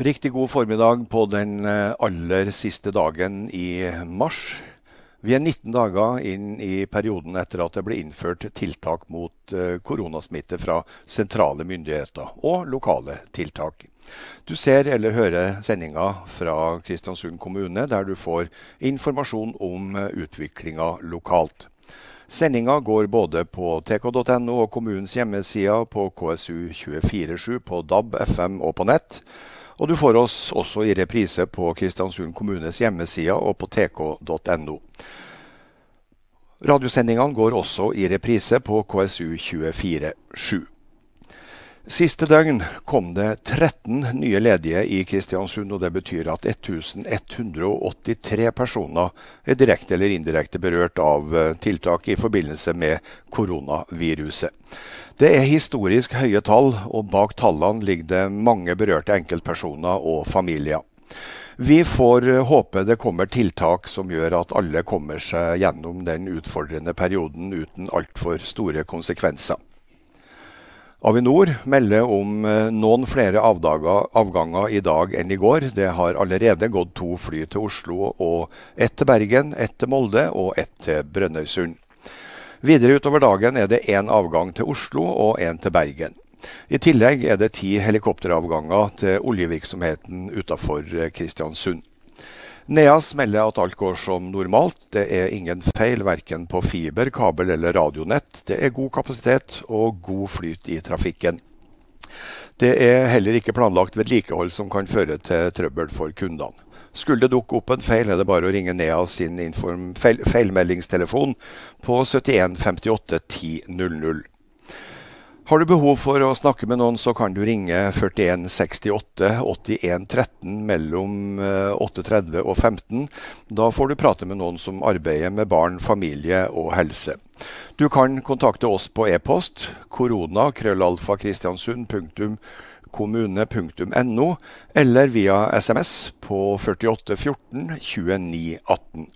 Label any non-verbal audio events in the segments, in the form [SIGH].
Riktig god formiddag på den eh, aller siste dagen i mars. Vi er 19 dager inn i perioden etter at det ble innført tiltak mot eh, koronasmitte fra sentrale myndigheter og lokale tiltak. Du ser eller hører sendinga fra Kristiansund kommune, der du får informasjon om eh, utviklinga lokalt. Sendinga går både på tk.no og kommunens hjemmesider, på KSU247, på DAB, FM og på nett. Og du får oss også i reprise på Kristiansund kommunes hjemmesider og på tk.no. Radiosendingene går også i reprise på KSU247. Siste døgn kom det 13 nye ledige i Kristiansund, og det betyr at 1183 personer er direkte eller indirekte berørt av eh, tiltak i forbindelse med koronaviruset. Det er historisk høye tall, og bak tallene ligger det mange berørte enkeltpersoner og familier. Vi får eh, håpe det kommer tiltak som gjør at alle kommer seg gjennom den utfordrende perioden uten altfor store konsekvenser. Avinor melder om eh, noen flere avdager, avganger i dag enn i går. Det har allerede gått to fly til Oslo, og ett til Bergen, ett til Molde og ett til Brønnøysund. Videre utover dagen er det én avgang til Oslo og én til Bergen. I tillegg er det ti helikopteravganger til oljevirksomheten utafor Kristiansund. NEAS melder at alt går som normalt. Det er ingen feil verken på fiber, kabel eller radionett. Det er god kapasitet og god flyt i trafikken. Det er heller ikke planlagt vedlikehold som kan føre til trøbbel for kundene. Skulle det dukke opp en feil, er det bare å ringe Nea sin inform feil feilmeldingstelefon på 71 58 10 00. Har du behov for å snakke med noen, så kan du ringe 41 68 81 13 mellom 8.30 eh, og 15. Da får du prate med noen som arbeider med barn, familie og helse. Du kan kontakte oss på e-post korona krøllalfa kommune.no, eller via SMS på 48 14 29 18.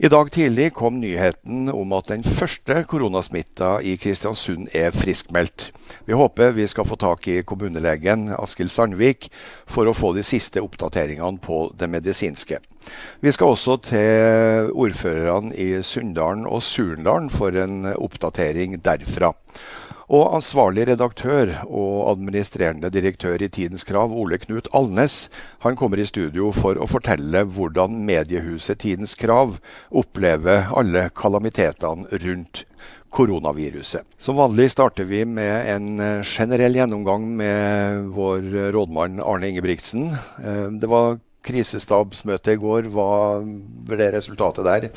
I dag tidlig kom nyheten om at den første koronasmitta i Kristiansund er friskmeldt. Vi håper vi skal få tak i kommunelegen Askild Sandvik for å få de siste oppdateringene på det medisinske. Vi skal også til ordførerne i Sunndalen og Surndalen for en oppdatering derfra. Og ansvarlig redaktør og administrerende direktør i Tidens Krav, Ole Knut Alnes, han kommer i studio for å fortelle hvordan mediehuset Tidens Krav opplever alle kalamitetene rundt koronaviruset. Som vanlig starter vi med en eh, generell gjennomgang med vår rådmann Arne Ingebrigtsen. Eh, det var krisestabsmøte i går. Hva ble resultatet der?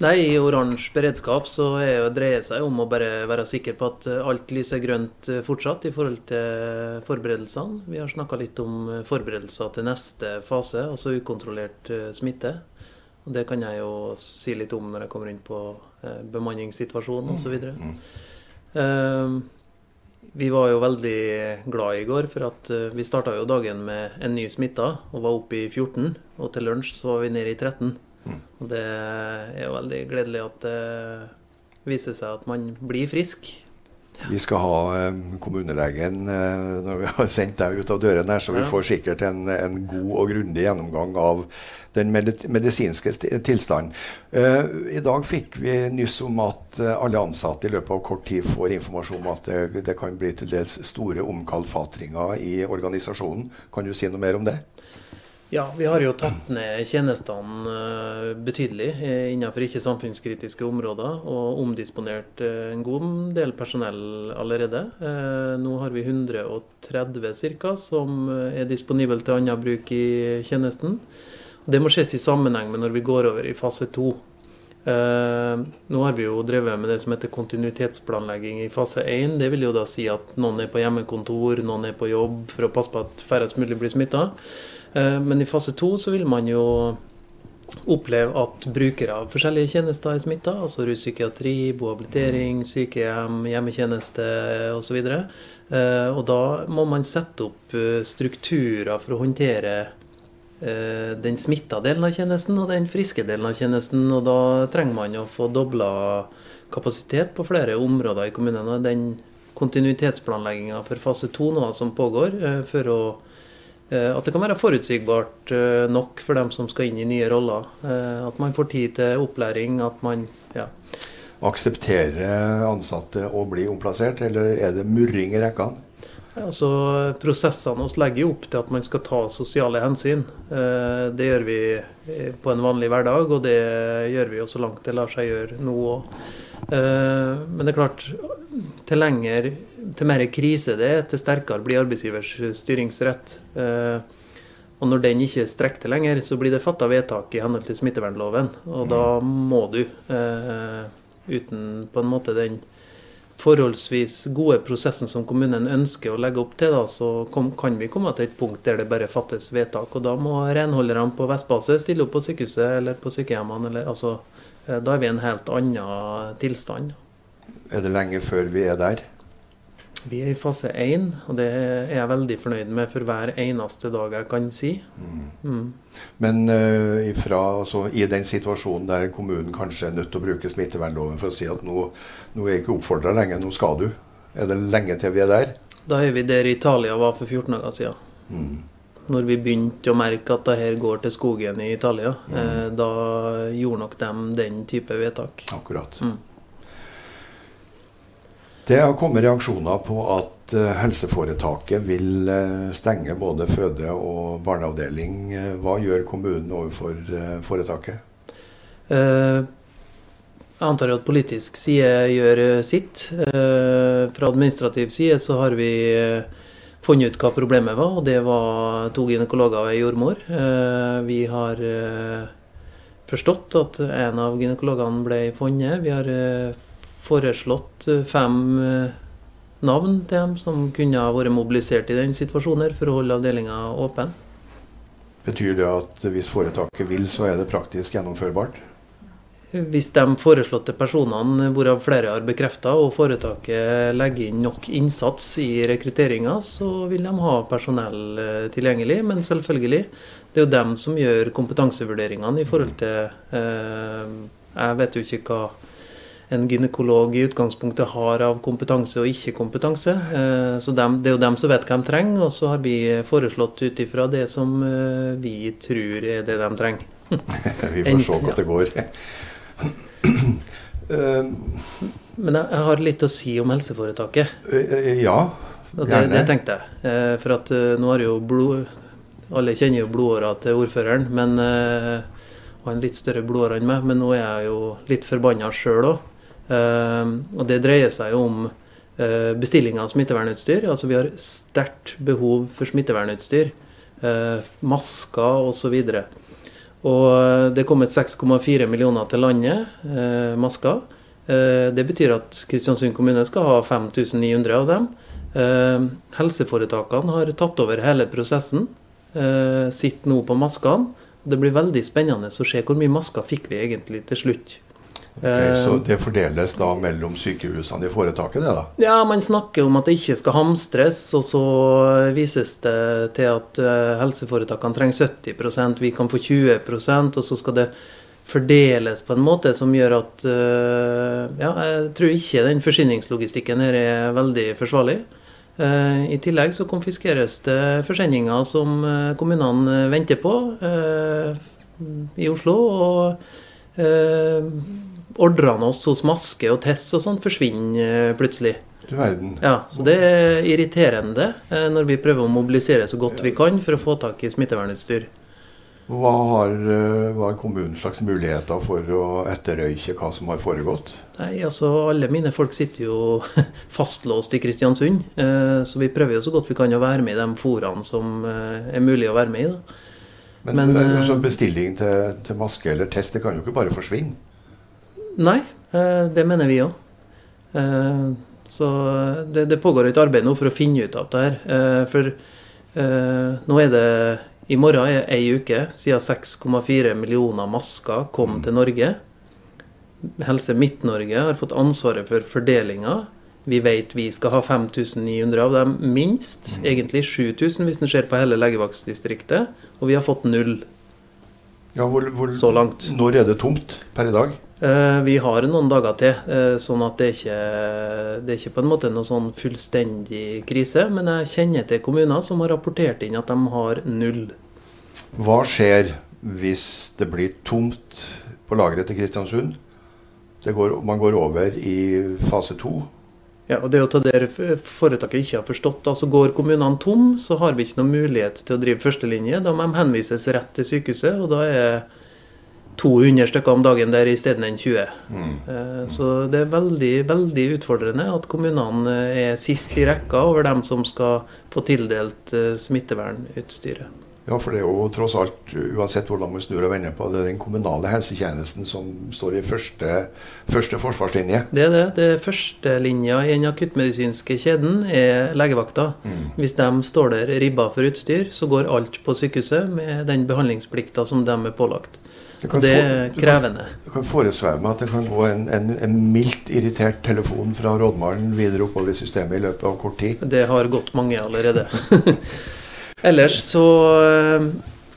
Nei, I oransje beredskap så dreier det seg om å bare være sikker på at eh, alt lyser grønt eh, fortsatt i forhold til forberedelsene. Vi har snakka litt om eh, forberedelser til neste fase, altså ukontrollert smitte. Og Det kan jeg jo si litt om når jeg kommer inn på bemanningssituasjonen osv. Mm. Uh, vi var jo veldig glad i går, for at vi starta jo dagen med en ny smitta og var oppe i 14. Og til lunsj så var vi nede i 13. Og det er jo veldig gledelig at det viser seg at man blir frisk. Vi skal ha eh, kommunelegen eh, når vi har sendt deg ut av døren her, så vi får sikkert en, en god og grundig gjennomgang av den medisinske tilstanden. Uh, I dag fikk vi nyss om at alle ansatte i løpet av kort tid får informasjon om at det, det kan bli til dels store omkalfatringer i organisasjonen. Kan du si noe mer om det? Ja, vi har jo tatt ned tjenestene eh, betydelig eh, innenfor ikke-samfunnskritiske områder, og omdisponert eh, en god del personell allerede. Nå har vi 130 ca. som er disponibelt til annen bruk i tjenesten. Det må ses i sammenheng med når vi går over i fase to. nå har vi jo drevet med det som heter kontinuitetsplanlegging i fase 1. Det vil jo da si at noen er på hjemmekontor, noen er på jobb for å passe på at færrest mulig blir smitta. Eh, men i fase to så vil man jo oppleve at brukere av forskjellige tjenester er smitta, altså ruspsykiatri, bohabilitering, sykehjem, hjemmetjeneste osv. Og, så eh, og da må man sette opp eh, strukturer for å håndtere den smitta delen av tjenesten og den friske delen av tjenesten. Og da trenger man å få dobla kapasitet på flere områder i kommunene. Den kontinuitetsplanlegginga for fase to nå som pågår, for å at det kan være forutsigbart nok for dem som skal inn i nye roller. At man får tid til opplæring. At man ja. Aksepterer ansatte å bli omplassert, eller er det murring i rekkene? Altså, Prosessene oss legger opp til at man skal ta sosiale hensyn. Det gjør vi på en vanlig hverdag, og det gjør vi jo så langt det lar seg gjøre nå òg. Men det er klart, til lenger til mer krise det er, til sterkere blir arbeidsgivers styringsrett. Eh, og når den ikke strekker til lenger, så blir det fatta vedtak i henhold til smittevernloven. Og da må du, eh, uten på en måte den forholdsvis gode prosessen som kommunen ønsker å legge opp til, da, så kan vi komme til et punkt der det bare fattes vedtak. Og da må renholderne på Vestbase stille opp på sykehuset eller på sykehjemmene. Eller, altså, eh, da er vi i en helt annen tilstand. Er det lenge før vi er der? Vi er i fase én, og det er jeg veldig fornøyd med for hver eneste dag jeg kan si. Mm. Mm. Men uh, ifra, altså, i den situasjonen der kommunen kanskje er nødt til å bruke smittevernloven for å si at nå, nå er jeg ikke oppfordra lenger, nå skal du. Er det lenge til vi er der? Da er vi der Italia var for 14 dager siden. Mm. Når vi begynte å merke at det her går til skogen i Italia, mm. eh, da gjorde nok dem den type vedtak. Akkurat. Det har kommet reaksjoner på at uh, helseforetaket vil uh, stenge både føde- og barneavdeling. Uh, hva gjør kommunen overfor foretaket? jeg antar at politisk side gjør sitt. fra administrativ side så har vi funnet ut hva problemet var, og det var to gynekologer og ei jordmor. vi har forstått at en av gynekologene ble funnet. Vi har foreslått eh, fem eh, navn til dem som kunne ha vært mobilisert i den situasjonen for å holde avdelinga åpen. Betyr det at hvis foretaket vil, så er det praktisk gjennomførbart? Hvis de foreslåtte personene, hvorav flere har bekrefta, og foretaket legger inn nok innsats i rekrutteringa, så vil de ha personell eh, tilgjengelig. Men selvfølgelig, det er jo dem som gjør kompetansevurderingene i forhold til eh, Jeg vet jo ikke hva en gynekolog i utgangspunktet har av kompetanse og ikke-kompetanse. Eh, så det er jo dem som vet hva de trenger, og så har vi foreslått ut ifra det som eh, vi tror er det de trenger. [LAUGHS] vi får se hvordan det går. [CLEARS THROAT] Men jeg har litt å si om helseforetaket. Eh, ja, gjerne. Det, det tenkte jeg. For at nå har jo blod Alle kjenner jo blodåra til ordføreren, men han en litt større blodåre enn meg. Men nå er jeg jo litt forbanna sjøl òg. Ehm, og det dreier seg om eh, bestilling av smittevernutstyr. Altså vi har sterkt behov for smittevernutstyr. Eh, masker osv. Og eh, det er kommet 6,4 millioner til landet, masker. Det betyr at Kristiansund kommune skal ha 5900 av dem. Helseforetakene har tatt over hele prosessen. Sitter nå på maskene. Det blir veldig spennende å se hvor mye masker fikk vi egentlig til slutt. Okay, så det fordeles da mellom sykehusene i foretaket? det da? Ja, man snakker om at det ikke skal hamstres, og så vises det til at eh, helseforetakene trenger 70% vi kan få 20% og så skal det fordeles på en måte som gjør at eh, Ja, jeg tror ikke den forsyningslogistikken her er veldig forsvarlig. Eh, I tillegg så konfiskeres det forsendinger som kommunene venter på i Oslo. og ordrene oss hos maske og test og sånn forsvinner plutselig. Du verden. Ja, så det er irriterende eh, når vi prøver å mobilisere så godt vi kan for å få tak i smittevernutstyr. Hva har, eh, hva har kommunen slags muligheter for å etterrøyke hva som har foregått? Nei, altså Alle mine folk sitter jo [LAUGHS] fastlåst i Kristiansund. Eh, så vi prøver jo så godt vi kan å være med i de foraene som er mulig å være med i. da. Men, Men altså, bestilling til, til maske eller test det kan jo ikke bare forsvinne? Nei, eh, det mener vi òg. Eh, så det, det, pågår et arbeid nå for å finne ut av det her. Eh, for nå er det i morgen er ei uke siden 6,4 millioner masker kom mm. til Norge. Helse Midt-Norge har fått ansvaret for fordelinga. Vi vet vi skal ha 5900 av dem, minst. Mm. Egentlig 7000 hvis en ser på hele legevaktdistriktet. Og vi har fått null ja, hvor, hvor, så langt. Når er det tomt per i dag? Eh, vi har noen dager til, eh, sånn at det er ikke det er ikke på en måte noe sånn fullstendig krise. Men jeg kjenner til kommuner som har rapportert inn at de har null. Hva skjer hvis det blir tomt på lageret til Kristiansund? Går, man går over i fase to. Ja, og Det er jo til det foretaket ikke har forstått. altså Går kommunene tom, så har vi ikke noen mulighet til å drive førstelinje. Da må de henvises rett til sykehuset, og da er 200 stykker om dagen der isteden 20. Mm. Eh, så det er veldig, veldig utfordrende at kommunene er sist i rekka over dem som skal få tildelt eh, smittevernutstyret. Ja, for det er jo tross alt, uansett hvordan man snur og vender på, det er den kommunale helsetjenesten som står i første, første forsvarslinje. Det er det. det Førstelinja i den akuttmedisinske kjeden er legevakta. Mm. Hvis de står der ribba for utstyr, så går alt på sykehuset med den behandlingsplikta som de er pålagt. Det, det er krevende. Du kan foresvære meg at det kan gå en, en, en, mildt irritert telefon fra rådmannen videre oppover i systemet i løpet av kort tid. Det har gått mange allerede. [LAUGHS] Ellers så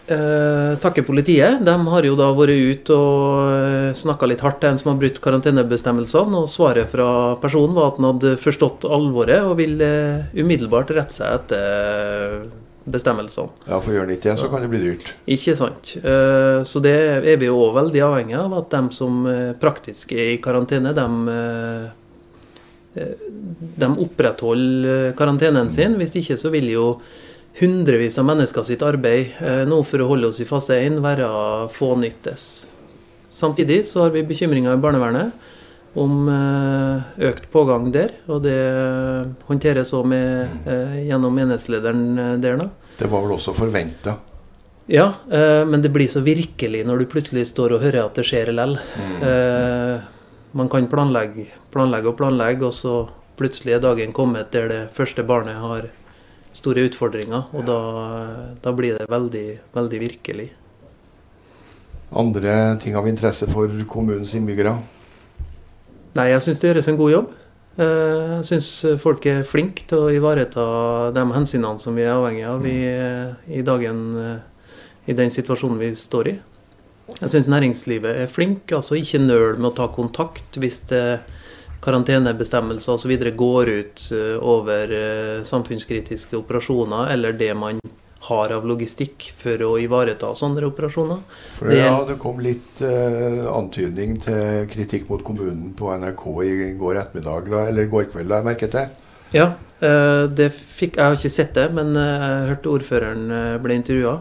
eh, takker politiet. De har jo da vært ute og øh, snakka litt hardt til en som har brutt karantenebestemmelsene. Og svaret fra personen var at han hadde forstått alvoret og vil øh, umiddelbart rette seg etter bestemmelsene. Ja, for gjør han ikke det, så kan det bli dyrt. Ikke sant. Eh, så det er vi òg veldig avhengig av, at de som eh, praktisk er i karantene, de, eh, de opprettholder karantenen sin. Hvis ikke så vil jo hundrevis av mennesker sitt arbeid nå for å holde oss i fase 1 være fånyttes. Samtidig så har vi bekymringer i barnevernet om økt pågang der. Og det håndteres òg gjennom menighetslederen der. da. Det var vel også forventa? Ja, eh, men det blir så virkelig når du plutselig står og hører at det skjer likevel. Mm. Eh, man kan planlegge, planlegge og planlegge, og så plutselig er dagen kommet der det første barnet har store utfordringer. Og da, da blir det veldig, veldig virkelig. Andre ting av interesse for kommunens innbyggere? Nei, jeg syns det gjøres en god jobb. Eh, jeg syns folk er flinke til å ivareta de hensynene som vi er avhengig av i, i, dagen, eh, i den situasjonen vi står i. Jeg syns næringslivet er flink. altså Ikke nøl med å ta kontakt hvis det karantenebestemmelser osv. går ut eh, over samfunnskritiske operasjoner, eller det man har av logistikk for å ivareta sånne operasjoner. For det, ja, det kom litt uh, antydning til kritikk mot kommunen på NRK i går ettermiddag, eller i går kveld, jeg merket det. Ja, uh, det fikk, jeg har ikke sett det, men uh, jeg hørte ordføreren ble intervjua.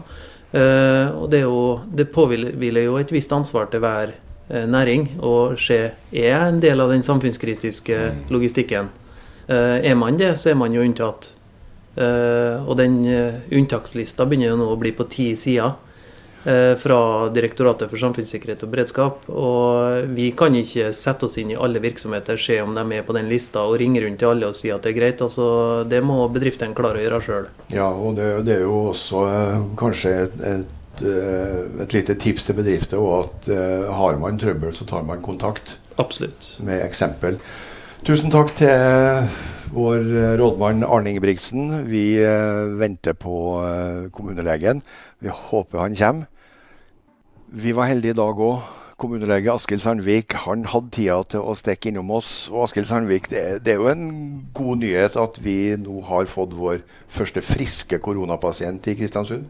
og det, jo, det påhviler jo et visst ansvar til hver næring å se er en del av den samfunnskritiske mm. logistikken. er man det, så er man jo unntatt. Uh, og den uh, unntakslista begynner jo nå å bli på ti sider uh, fra Direktoratet for samfunnssikkerhet og beredskap. Og vi kan ikke sette oss inn i alle virksomheter, se om de er på den lista og ringe rundt til alle og si at det er greit. Altså, det må bedriftene klare å gjøre sjøl. Ja, og det, det, er jo også kanskje et, et, et, lite tips til bedrifter at har man trøbbel, så tar man kontakt. Absolutt. Med eksempel. Tusen takk til vår eh, rådmann Arne Ingebrigtsen. Vi eh, venter på eh, kommunelegen. Vi håper han kommer. Vi var heldige i dag òg. Kommunelege Askild Sandvik han hadde tida til å stikke innom oss. Og Askild Sandvik, det, det, er jo en god nyhet at vi nå har fått vår første friske koronapasient i Kristiansund?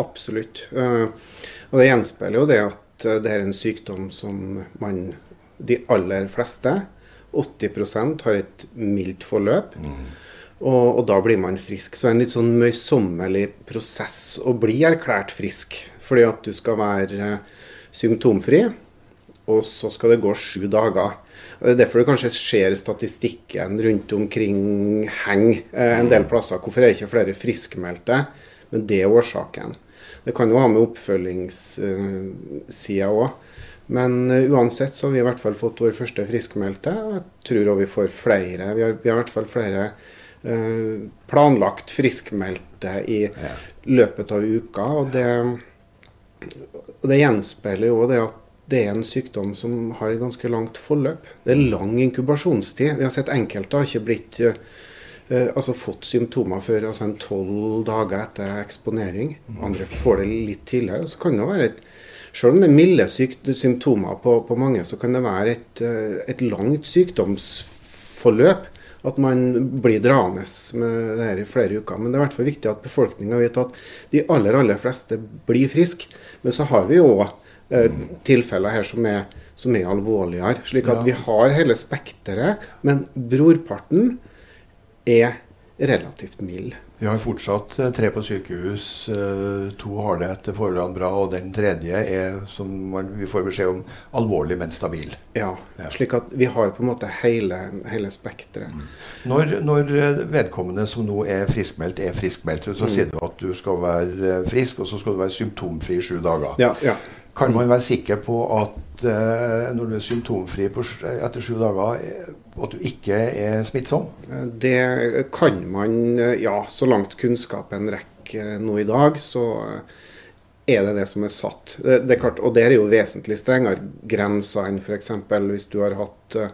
Absolutt. Og det gjenspeiler jo det at det er en sykdom som man, de aller fleste, 80% har et mildt forløp. Mm. Og, og, da blir man frisk. Så det er en litt sånn møysommelig prosess å bli erklært frisk. Fordi at du skal være symptomfri, og så skal det gå sju dager. Og Det er derfor det kanskje ser statistikken rundt omkring henge eh, en del plasser. Hvorfor er det ikke flere friskmeldte? Men det er årsaken. Det kan jo ha med oppfølgingssida òg. Men uh, uansett så har vi i hvert fall fått vår første friskmeldte. Og jeg tror også vi får flere. Vi har, vi har i hvert fall flere uh, planlagt friskmeldte i ja. løpet av uka. Og det, det gjenspeiler jo det at det er en sykdom som har et ganske langt forløp. Det er lang inkubasjonstid. Vi har sett enkelte har ikke blitt uh, altså fått symptomer før altså en tolv dager etter eksponering. Andre får det litt tidligere. Så kan det være et selv om det er milde symptomer på, på, mange, så kan det være et, eh, et langt sykdomsforløp. At man blir draende med det her i flere uker. Men det er i hvert fall viktig at befolkninga vet at de aller aller fleste blir friske. Men så har vi jo eh, tilfeller her som er, som er alvorligere. Slik at vi har hele spekteret. Men brorparten er relativt mild. Vi har fortsatt eh, tre på sykehus. Eh, to har det etter forholdene bra, og den tredje er, som vi får beskjed om, alvorlig, men stabil. Ja, ja. slik at vi har på en måte hele, hele spekteret. Mm. Når, når, eh, vedkommende som nå er friskmeldt, er friskmeldt, så mm. sier du at du skal være frisk, og så skal du være symptomfri i sju dager. Ja, ja. Kan man være sikker på at eh, når du er symptomfri på, etter sju dager, at du ikke er smittsom? Det kan man, ja. Så langt kunnskapen rekker nå i dag, så er det det som er satt. Det, det er klart, og det er jo vesentlig strengere grenser enn f.eks. hvis du har hatt eh,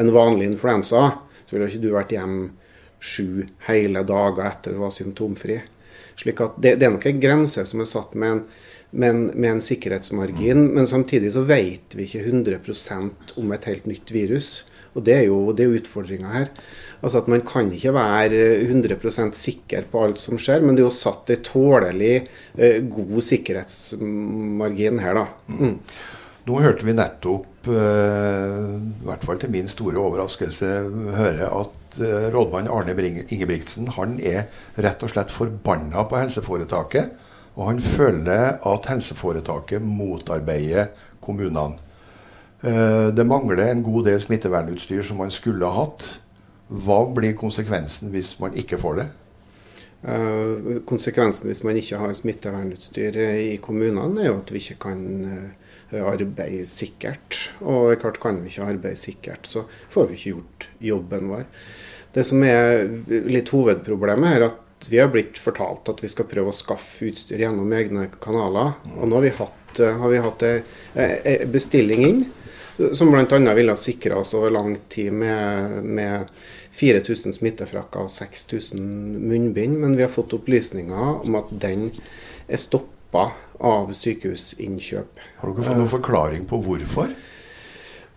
en vanlig influensa. Så ville ikke du vært hjemme sju hele dager etter du var symptomfri. Slik at det, det er nok en grense som er satt med en men med en sikkerhetsmargin. Men samtidig så vet vi ikke 100% om et helt nytt virus. Og det er jo, det utfordringa her. Altså at Man kan ikke være 100% sikker på alt som skjer, men det er jo satt en tålelig eh, god sikkerhetsmargin her, da. Mm. Nå hørte vi nettopp, eh, i hvert fall til min store overraskelse, høre at eh, rådmann Arne Ingebrigtsen han er rett og slett forbanna på helseforetaket og han føler at helseforetaket motarbeider kommunene. Eh, det mangler en god del smittevernutstyr som man skulle ha hatt. Hva blir konsekvensen hvis man ikke får det? Uh, konsekvensen hvis man ikke har smittevernutstyr i kommunene, er jo at vi ikke kan uh, arbeide sikkert. Og klart kan vi ikke arbeide sikkert, så får vi ikke gjort jobben vår. Det som er litt hovedproblemet her, at vi har blitt fortalt at vi skal prøve å skaffe utstyr gjennom egne kanaler. Og nå har vi hatt, eh, har vi hatt en bestilling inn som bl.a. ville sikra oss over lang tid med, med 4000 smittefrakker og 6000 munnbind. Men vi har fått opplysninger om at den er stoppa av sykehusinnkjøp. Har dere fått noen forklaring på hvorfor?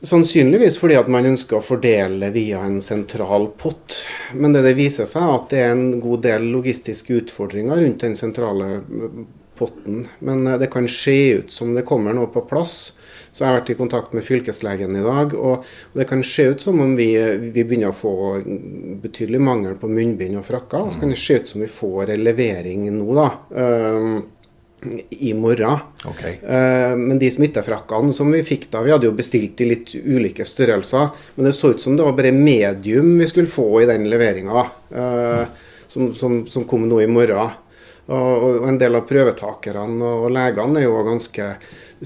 Sannsynligvis fordi at man ønsker å fordele via en sentral pott. Men det, det viser seg at det er en god del logistiske utfordringer rundt den sentrale potten. Men eh, det kan se ut som det kommer noe på plass. Så jeg har vært i kontakt med fylkeslegen i dag, og det kan se ut som om vi, vi begynner å få betydelig mangel på munnbind og frakker. Så kan det se ut som vi får en levering nå, da. I morgen. Okay. Uh, men de smittefrakkene som vi fikk da, vi hadde jo bestilt i litt ulike størrelser. Men det så ut som det var bare medium vi skulle få i den leveringa, uh, som, som, som, kom nå i morgen. Og, og, en del av prøvetakerne og legene er jo ganske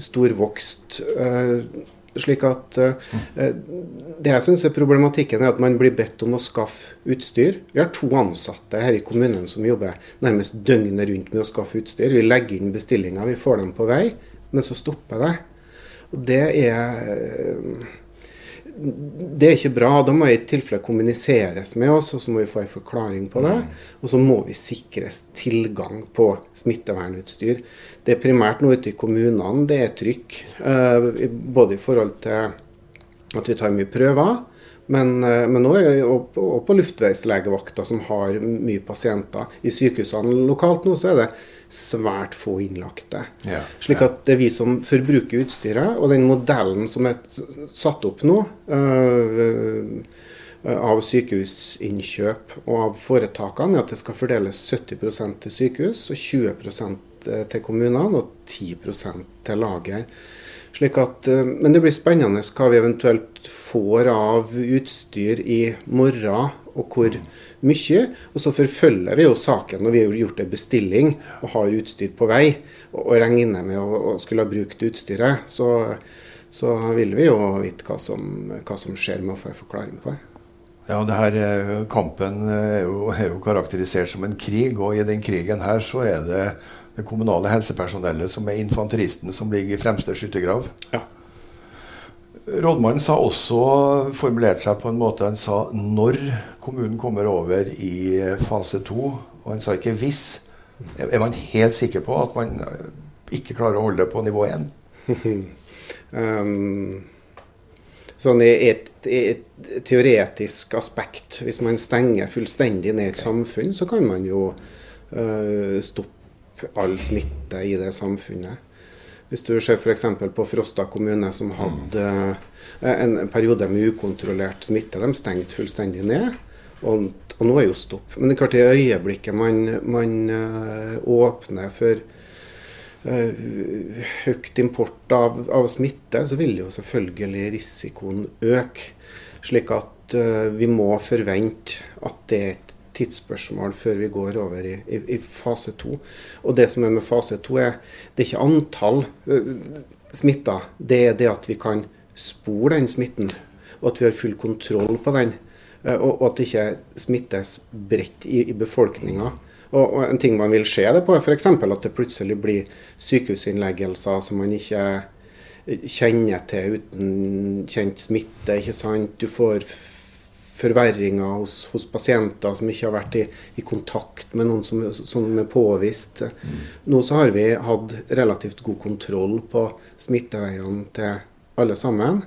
storvokst. Uh, slik at eh, Det jeg syns er problematikken, er at man blir bedt om å skaffe utstyr. Vi har to ansatte her i kommunen som jobber nærmest døgnet rundt med å skaffe utstyr. Vi legger inn bestillinger, vi får dem på vei, men så stopper det. Og det er det er ikke bra. Da må i tilfelle kommuniseres med oss, og så må vi få en forklaring på det. Mm. Og så må vi sikres tilgang på smittevernutstyr. Det er primært noe ute i kommunene. Det er trykk. Eh, både i forhold til at vi tar mye prøver, men, eh, men også, på luftveislegevakta, som har mye pasienter. I sykehusene lokalt nå så er det svært få innlagte. Ja, Slik at det er vi som forbruker utstyret, og den modellen som er satt opp nå øh, av sykehusinnkjøp og av foretakene, er at det skal fordeles 70% til sykehus og 20% til kommunene og 10% til lager. Slik at, men det blir spennende hva vi eventuelt får av utstyr i morgen, og hvor mye. Og så forfølger vi jo saken når vi har gjort en bestilling og har utstyr på vei, og, regner med å, å skulle ha brukt utstyret. Så, så, vil vi jo vite hva som, hva som skjer med å få en forklaring på det. Ja, det her eh, Kampen er jo, er jo, karakterisert som en krig, og i den krigen her så er det det kommunale helsepersonellet som er infanteristen som ligger i fremste skyttergrav. Ja. Rådmannen sa også, formulerte seg på en måte, han sa når kommunen kommer over i fase to. Og han sa ikke hvis. Er man helt sikker på at man ikke klarer å holde det på nivå én? [LAUGHS] um, sånn i et, et, teoretisk aspekt, hvis man stenger fullstendig ned et samfunn, så kan man jo uh, stoppe all smitte i det samfunnet. Hvis du ser f.eks. på Frosta kommune, som hadde uh, en periode med ukontrollert smitte. De stengte fullstendig ned. Og, og nå er jo stopp. Men det er klart i øyeblikket man, man uh, åpner for høyt import av, av, smitte, så vil jo selvfølgelig risikoen øke. Slik at vi må forvente at det er et tidsspørsmål før vi går over i, i, i fase to. Og det som er med fase to, er det er ikke antall uh, smitta, det er det at vi kan spore den smitten. Og at vi har full kontroll på den. Og, og at det ikke smittes bredt i, i befolkninga. Og, og, en ting man vil se det på, er f.eks. at det plutselig blir sykehusinnleggelser som man ikke kjenner til uten kjent smitte. ikke sant? Du får forverringer hos, hos pasienter som ikke har vært i, i kontakt med noen som, som er påvist. Mm. Nå så har vi hatt relativt god kontroll på smitteveiene til alle sammen.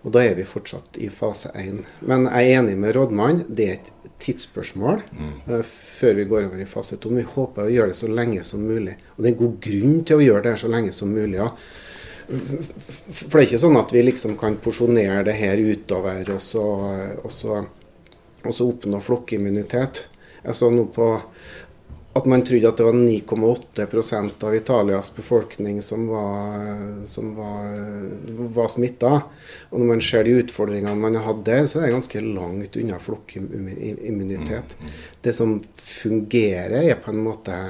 Og da er vi fortsatt i fase 1. Men jeg er enig med rådmannen. Det er et tidsspørsmål mm. uh, før vi går over i fase 2. Men vi håper å gjøre det så lenge som mulig. Og det er en god grunn til å gjøre det så lenge som mulig. Ja. For det er ikke sånn at vi liksom kan porsjonere det her utover og så, og så, og så oppnå flokkimmunitet. Jeg så nå på at man trodde at det var 9,8% av Italias befolkning som var, som var, var smitta. Og når man ser de utfordringene man har hatt der, så er det ganske langt unna flokkimmunitet. Mm, mm. Det som fungerer, er på en måte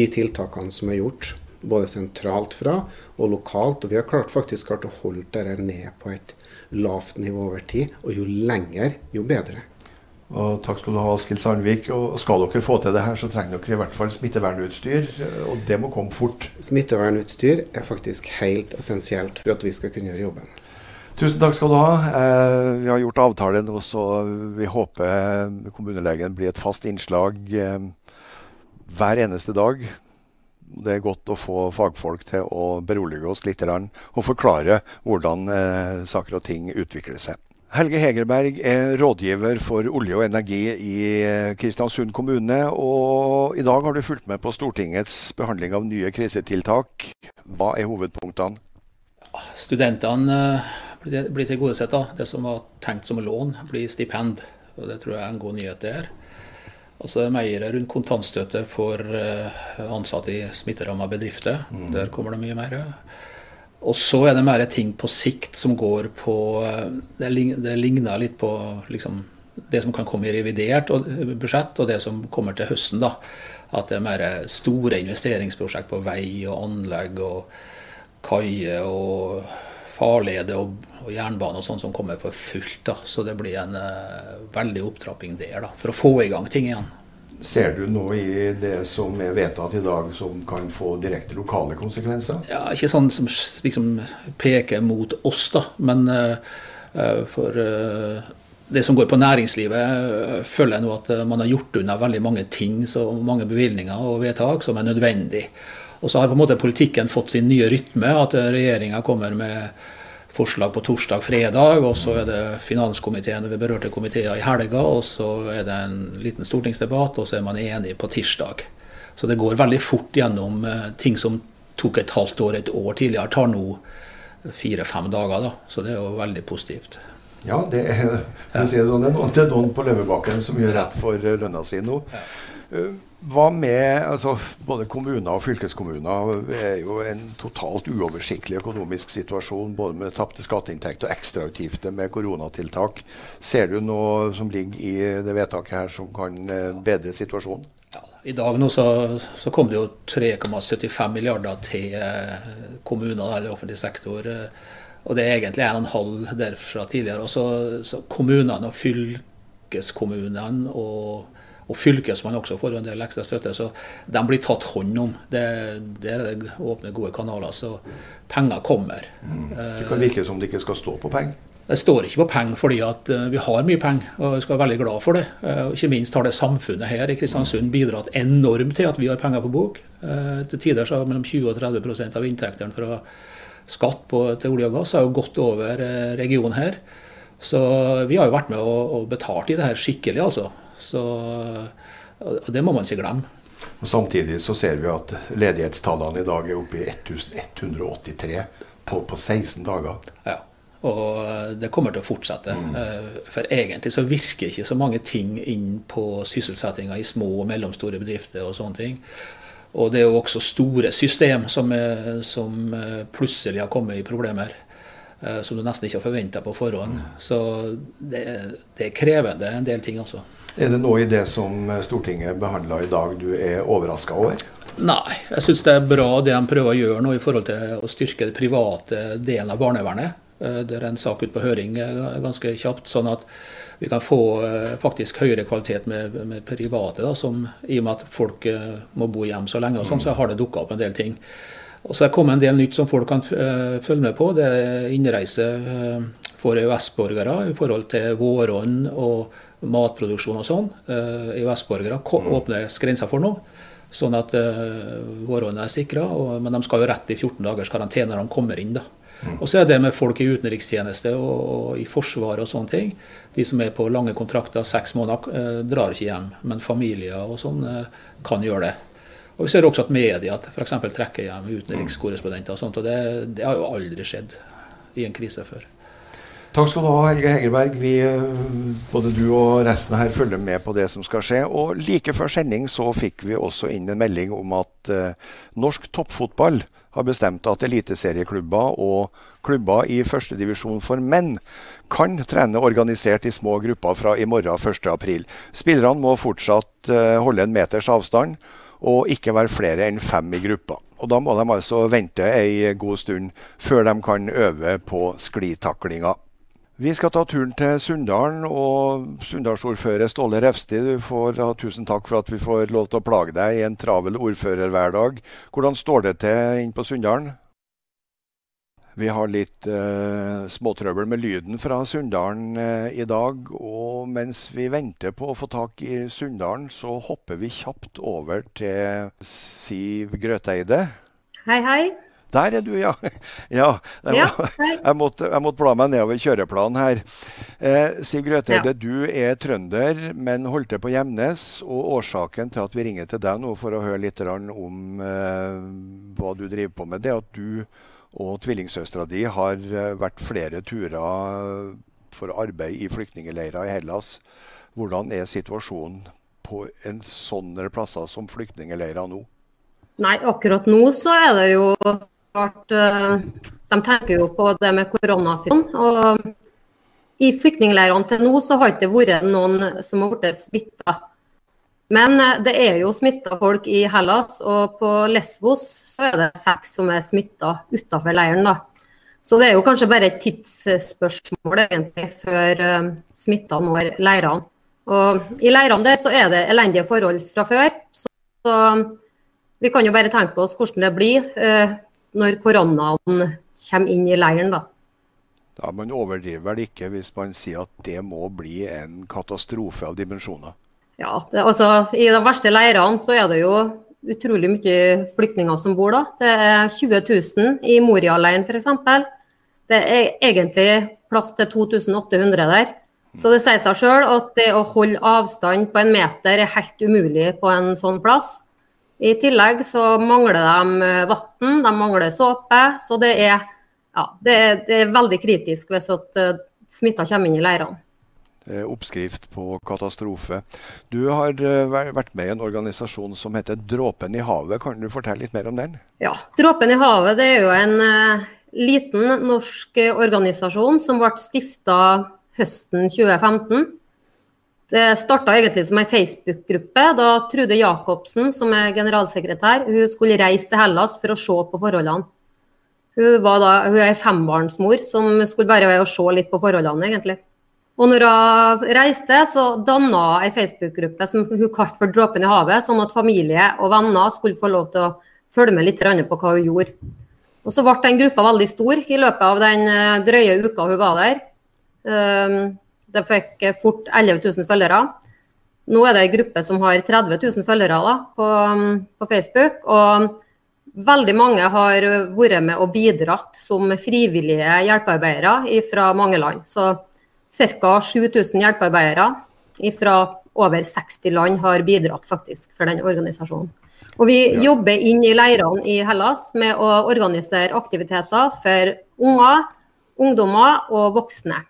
de tiltakene som er gjort. Både sentralt fra og lokalt. Og vi har klart, faktisk klart å holde dette ned på et lavt nivå over tid. Og jo lenger, jo bedre. Og takk skal du ha, Askild Sandvik. Og skal dere få til det her, så trenger dere i hvert fall smittevernutstyr. Og det må komme fort. Smittevernutstyr er faktisk helt essensielt for at vi skal kunne gjøre jobben. Tusen takk skal du ha. Eh, vi har gjort avtale nå, så vi håper kommunelegen blir et fast innslag eh, hver eneste dag. Det er godt å få fagfolk til å berolige oss litt og forklare hvordan eh, saker og ting utvikler seg. Helge Hegerberg er rådgiver for olje og energi i eh, Kristiansund kommune. Og i dag har du fulgt med på Stortingets behandling av nye krisetiltak. Hva er hovedpunktene? Studentene eh, blir tilgodesett. Det som var tenkt som lån, blir stipend. Og Det tror jeg er en god nyhet. det Og så er det mer rundt kontantstøtte for eh, ansatte i smitteramma bedrifter. Mm. Der kommer det mye mer. Og så er det mer ting på sikt som går på Det, ligner litt på liksom, det som kan komme i revidert budsjett, og det som kommer til høsten. da. At det er mer store investeringsprosjekt på vei og anlegg og kaier og farleder og, og, jernbane og sånn som kommer for fullt. da. Så det blir en uh, veldig opptrapping der da, for å få i gang ting igjen. Ser du noe i det som er vedtatt i dag som kan få direkte lokale konsekvenser? Ja, Ikke sånn som liksom peker mot oss, da. Men uh, for uh, det som går på næringslivet, føler jeg nå at man har gjort unna veldig mange ting, så mange bevilgninger og vedtak som er nødvendig. Og så har på en måte politikken fått sin nye rytme. At regjeringa kommer med forslag på torsdag-fredag, og så er det finanskomiteen ved berørte komiteer i helga, og så er det en liten stortingsdebatt, og så er man enig på tirsdag. Så det går veldig fort gjennom eh, ting som tok et halvt år, et år tidligere, tar nå fire-fem dager. da, Så det er jo veldig positivt. Ja, det er, [LAUGHS] si det, sånn, det er noen på Løvebakken som gjør rett for eh, lønna si nå. Eh, hva med altså, Både kommuner og fylkeskommuner er jo en totalt uoversiktlig økonomisk situasjon, både med tapte skatteinntekter og ekstrautgifter med koronatiltak. Ser du noe som ligger i det vedtaket her som kan eh, bedre situasjonen? Ja, I dag nå så, så kom det jo 3,75 milliarder til eh, kommunene eller offentlig sektor. Og det er egentlig 1,5 derfra tidligere. Også, så, så kommunene og fylkeskommunene og og Fylkesmannen også får en del ekstra støtte. Så de blir tatt hånd om. Det, det er åpne, gode kanaler. Så penger kommer. Mm. Det kan virke som det ikke skal stå på penger? Det står ikke på penger fordi at eh, vi har mye penger, og vi skal være veldig glad for det. Eh, ikke minst har det samfunnet her i Kristiansund bidratt enormt til at vi har penger på bok. Eh, til tider så har mellom 20 og 30 av inntektene fra skatt på, til olje og gass har jo gått over regionen her. Så vi har jo vært med og, og betalt i det her skikkelig, altså. Så, og det må man ikke glemme. Og Samtidig så ser vi at ledighetstallene i dag er oppe i 1183 på, på 16 dager. Ja. Og det kommer til å fortsette. Mm. Eh, for egentlig så virker ikke så mange ting inn på sysselsettinga i små og mellomstore bedrifter og sånne ting. Og det er jo også store system som, er, som eh, plutselig har kommet i problemer. Eh, som du nesten ikke har forventa på forhånd. Så det, det, er krevende en del ting, altså. Er det noe i det som Stortinget behandla i dag du er overraska over? Nei, jeg syns det er bra det de prøver å gjøre nå i forhold til å styrke det private delen av barnevernet. Eh, det er en sak ute på høring eh, ganske kjapt, sånn at vi kan få eh, faktisk høyere kvalitet med, med private. Da, som, I og med at folk må bo hjemme så lenge, og sånn, så har det dukka opp en del ting. Og så er det kommet en del nytt som folk kan følge med på. Det er innreise for EØS-borgere i forhold til våronn og matproduksjon og sånn. EØS-borgere åpnes grensa for nå. Sånn at våronna er sikra, men de skal jo rett i 14 dagers karantene når de kommer inn. da. Og så er det med folk i utenrikstjeneste og, i Forsvaret og sånne ting. De som er på lange kontrakter, seks måneder, eh, drar ikke hjem. Men familier og sånn eh, kan gjøre det. Og Vi ser også at media f.eks. trekker hjem utenrikskorrespondenter. og sånt, og det, det, har jo aldri skjedd i en krise før. Takk skal du ha, Helge Hegerberg. Vi, eh, både du og resten her følger med på det som skal skje. Og like før sending så fikk vi også inn en melding om at eh, norsk toppfotball har bestemt at eliteserieklubber og klubber i førstedivisjon for menn kan trene organisert i små grupper fra i morgen 1.4. Spillerne må fortsatt eh, holde en meters avstand og ikke være flere enn fem i gruppa. Og Da må de altså vente ei god stund før de kan øve på sklitaklinga. Vi skal ta turen til Sunndalen, og Sunndalsordfører Ståle Refsti, du får ha tusen takk for at vi får lov til å plage deg i en travel ordførerhverdag. Hvordan står det til inn på Sunndalen? Vi har litt eh, småtrøbbel med lyden fra Sunndalen eh, i dag. Og mens vi venter på å få tak i Sunndalen, så hopper vi kjapt over til Siv Grøteide. Hei, hei. Der er du, ja. [LAUGHS] ja, jeg, må, jeg, måtte, jeg, måtte, bla meg nedover kjøreplanen her. Eh, Siv Grøteide, ja. du er trønder, men holdt til på Gjemnes. Og årsaken til at vi ringer til deg nå for å høre litt om eh, hva du driver på med, det er at du og tvillingsøstera di har eh, vært flere turer for arbeid i flyktningleirer i Hellas. Hvordan er situasjonen på en sånne plasser som flyktningleirer nå? Nei, akkurat nå så er det jo klart eh, De tenker jo på det med koronasituasjonen. Og i flyktningleirene til nå så har det ikke vært noen som har blitt smitta. Men eh, det er jo smitta folk i Hellas, og på Lesvos så er det seks som er smitta utafor leiren. da. Så det er jo kanskje bare et tidsspørsmål egentlig før uh, smitta når leirene. Og I leirene der så er det elendige forhold fra før. Så, så vi kan jo bare tenke oss hvordan det blir eh, når koronaen kommer inn i leiren, da. Ja, Man overdriver vel ikke hvis man sier at det må bli en katastrofe av dimensjoner? Ja, det, altså I de verste leirene så er det jo utrolig mye flyktninger som bor da. Det er 20 000 i Moria-leiren f.eks. Det er egentlig plass til 2800 der. Så det sier seg sjøl at det å holde avstand på en meter er helt umulig på en sånn plass. I tillegg så mangler de eh, vann, de mangler såpe. Så det er, ja, det det er veldig kritisk hvis at uh, smitta kommer inn i leirene. Oppskrift på katastrofe. Du har uh, vært med i en organisasjon som heter Dråpen i havet. Kan du fortelle litt mer om den? Ja, Dråpen i havet det er jo en uh, liten norsk organisasjon som ble stifta høsten 2015. Det starta egentlig som ei Facebook-gruppe da Trude Jacobsen, som er generalsekretær, hun skulle reise til Hellas for å se på forholdene. Hun, var da, hun er ei fembarnsmor som skulle bare være å se litt på forholdene, egentlig. Og når hun reiste, så danna ei Facebook-gruppe som hun kalte for 'Dråpen i havet', sånn at familie og venner skulle få lov til å følge med litt på hva hun gjorde. Og Så ble den gruppa veldig stor i løpet av den eh, drøye uka hun var der. Det fikk fort 11 000 følgere. Nå er det en gruppe som har 30 000 følgere da, på, på, Facebook. Og veldig mange har vært med og bidratt som frivillige hjelpearbeidere fra mange land. Så ca. 7000 hjelpearbeidere fra over 60 land har bidratt faktisk for den organisasjonen. Og vi ja. jobber inn i leirene i Hellas med å organisere aktiviteter for unger, ungdommer og voksne.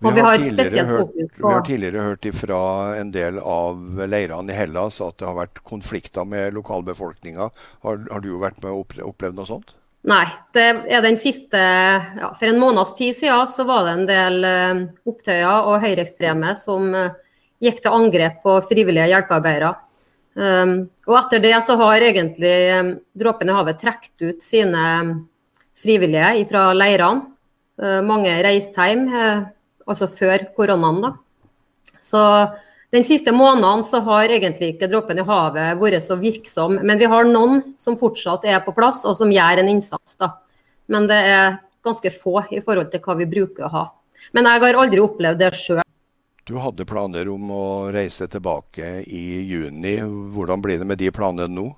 Og vi har, vi har hørt, fokus på Vi har tidligere hørt fra en del av leirene i Hellas at det har vært konflikter med lokalbefolkninga. Har, har, du vært med og opplevd noe sånt? Nei. det er den siste, ja, For en måneds tid siden så var det en del uh, opptøyer og høyreekstreme som uh, gikk til angrep på frivillige hjelpearbeidere. Um, og etter det så har egentlig um, Dråpen i havet trukket ut sine frivillige fra leirene. Uh, mange reiste hjem altså før koronaen. da. Så den siste måneden så har egentlig ikke Dråpen i havet vært så virksom. Men vi har noen som fortsatt er på plass og som gjør en innsats. da. Men det er ganske få i forhold til hva vi bruker å ha. Men jeg har aldri opplevd det sjøl. Du hadde planer om å reise tilbake i juni. Hvordan blir det med de planene nå?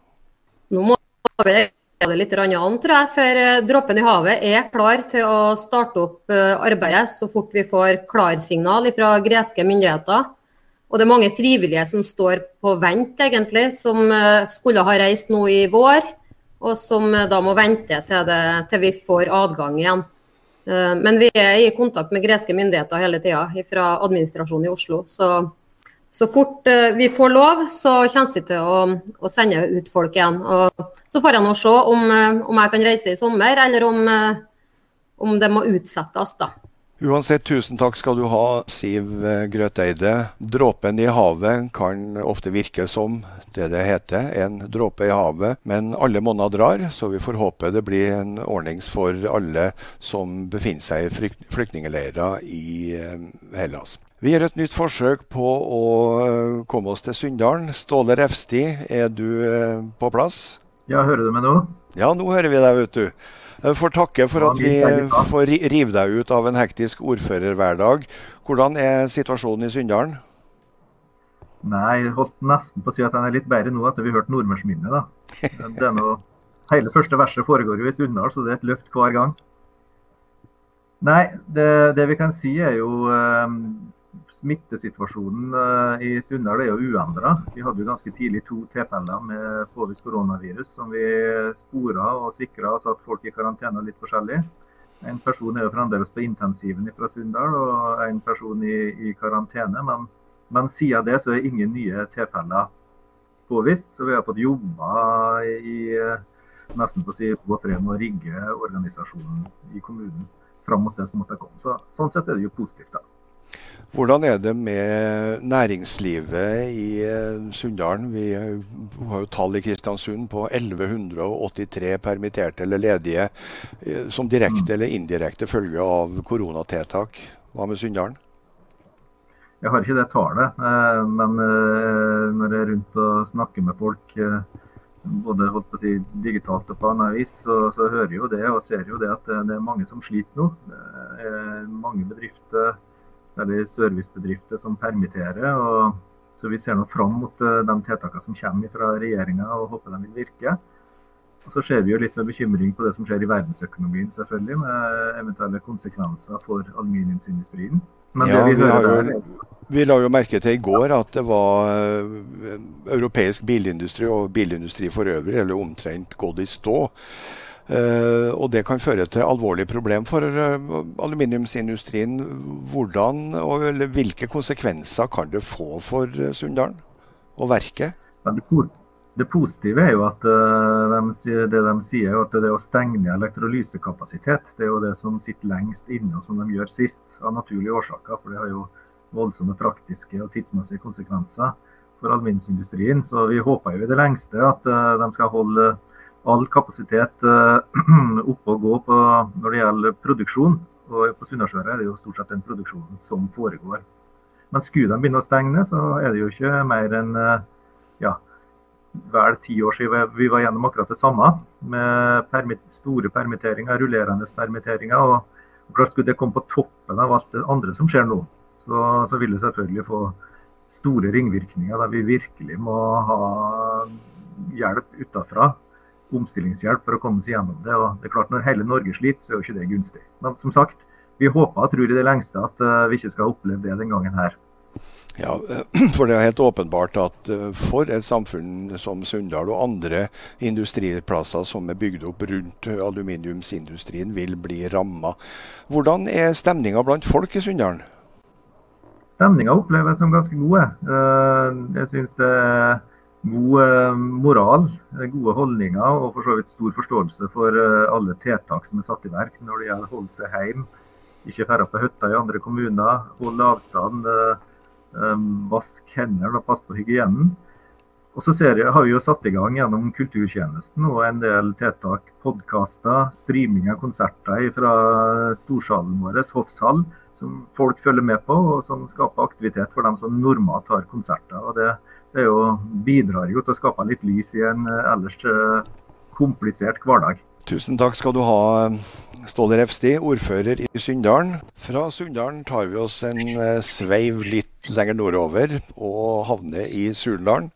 Nå må vi det litt annet, tror jeg. For eh, Dråpen i havet er klar til å starte opp eh, arbeidet så fort vi får klarsignal fra greske myndigheter. Og det er mange frivillige som står på vent, egentlig, som eh, skulle ha reist nå i vår. Og som da må vente til, det, til vi får adgang igjen. Men vi er i kontakt med greske myndigheter hele tida fra administrasjonen i Oslo. Så så fort vi får lov, så kommer vi til å, å, sende ut folk igjen. Og så får jeg nå se om, om, jeg kan reise i sommer, eller om, om det må utsettes. da. Uansett, tusen takk skal du ha, Siv Grøteide. Dråpen i havet kan ofte virke som det det heter, en dråpe i havet. Men alle monner drar, så vi får håpe det blir en ordning for alle som befinner seg i flykt flyktningleirer i Hellas. Vi gjør et nytt forsøk på å eh, komme oss til Sunndalen. Ståle Refsti, er du eh, på plass? Ja, hører du meg nå? Ja, nå hører vi deg, vet du. Jeg får takke for at vi får rive deg ut av en hektisk ordførerhverdag. Hvordan er situasjonen i Sunndalen? Nei, jeg holdt nesten på å si at den er litt bedre nå etter vi hørte Nordmørsminnet. da. Noe, hele første verset foregår jo i Sunndal, så det er et løft hver gang. Nei, det, det vi kan si er jo um, Smittesituasjonen eh, i Sunndal er jo uendra. Vi hadde jo ganske tidlig to tilfeller med påvist koronavirus som vi spora og sikra og satt folk i karantene litt forskjellig. En person er jo fremdeles på intensiven fra Sunndal, og en person i, i karantene. Men, men, siden det så er ingen nye tilfeller påvist. Så vi har fått jobba i nesten på å si med å rigge organisasjonen i kommunen fram mot det som måtte komme. Så, sånn sett er det jo positivt. da. Hvordan er det med næringslivet i eh, Sunndalen? Vi har jo tall i Kristiansund på 1183 permitterte eller ledige eh, som direkte mm. eller indirekte følge av koronatiltak. Hva med Sunndalen? Jeg har ikke det tallet, eh, men når jeg er rundt og snakker med folk, både si, digitalt og på annet vis, så, så hører jeg jo det og ser jo det at det er mange som sliter nå. Mange bedrifter særlig servicebedrifter som permitterer. og så Vi ser nå fram mot eh, de tiltakene som kommer fra regjeringa og håper de vil virke. Og Så ser vi jo litt med bekymring på det som skjer i verdensøkonomien, selvfølgelig, med eventuelle konsekvenser for aluminiumsindustrien. Men ja, vi, vi, jo, vi, la jo merke til i går at det var eh, europeisk bilindustri og bilindustri for øvrig, eller omtrent gått i stå. Uh, og det kan føre til alvorlige problem for uh, aluminiumsindustrien. Hvordan og hvilke konsekvenser kan det få for uh, Sunndalen og verket? Det, positive er jo at de, det de sier at det å stenge elektrolysekapasitet, det er jo det som sitter lengst inne, og som de gjør sist, av naturlige årsaker. For det har jo voldsomme praktiske og tidsmessige konsekvenser for aluminiumsindustrien. Så vi håper jo i det lengste at de skal holde all kapasitet eh, [CLEARS THROAT] oppe og gå på, når det gjelder produksjon. Og på Sunnasjøret er det jo stort sett den produksjonen som foregår. Men skulle de begynne å stenge, så er det jo ikke mer enn eh, ja, vel ti år siden vi var gjennom akkurat det samme. Med permit store permitteringer, rullerende permitteringer. Og, Klart Skulle det komme på toppen av alt det andre som skjer nå, så, så vil det selvfølgelig få store ringvirkninger der vi virkelig må ha hjelp utafra. Omstillingshjelp for å komme seg gjennom det. og det er klart Når hele Norge sliter, så er jo ikke det gunstig. Men som sagt, vi håper og tror i det lengste at uh, vi ikke skal oppleve det den gangen her. Ja, [CLEARS THROAT] for det er helt åpenbart at eh, for et samfunn som Sunndal og andre industriplasser som er bygd opp rundt aluminiumsindustrien, vil bli ramma. Hvordan er stemninga blant folk i Sunndalen? Stemninga oppleves som ganske gode. Eh, jeg syns det er god eh, moral, gode holdninger og for så vidt stor forståelse for alle tiltak som er satt i verk når det gjelder å holde seg hjemme, ikke dra på hytta i andre kommuner, holde avstand vask hendene og passe på hygienen. Og så jeg, har vi jo satt i gang gjennom kulturtjenesten og en del tiltak, podkaster, streaming av konserter fra storsalen vår, Hoffshall, som folk følger med på, og som skaper aktivitet for dem som normalt har konserter. Og det, det jo, bidrar jo til å skape litt lys i en eh, ellers eh, komplisert hverdag. Tusen takk skal du ha, Ståle Refsti, ordfører i Sunndalen. Fra Sunndalen tar vi oss en eh, sveiv litt lenger nordover og havner i Surndalen.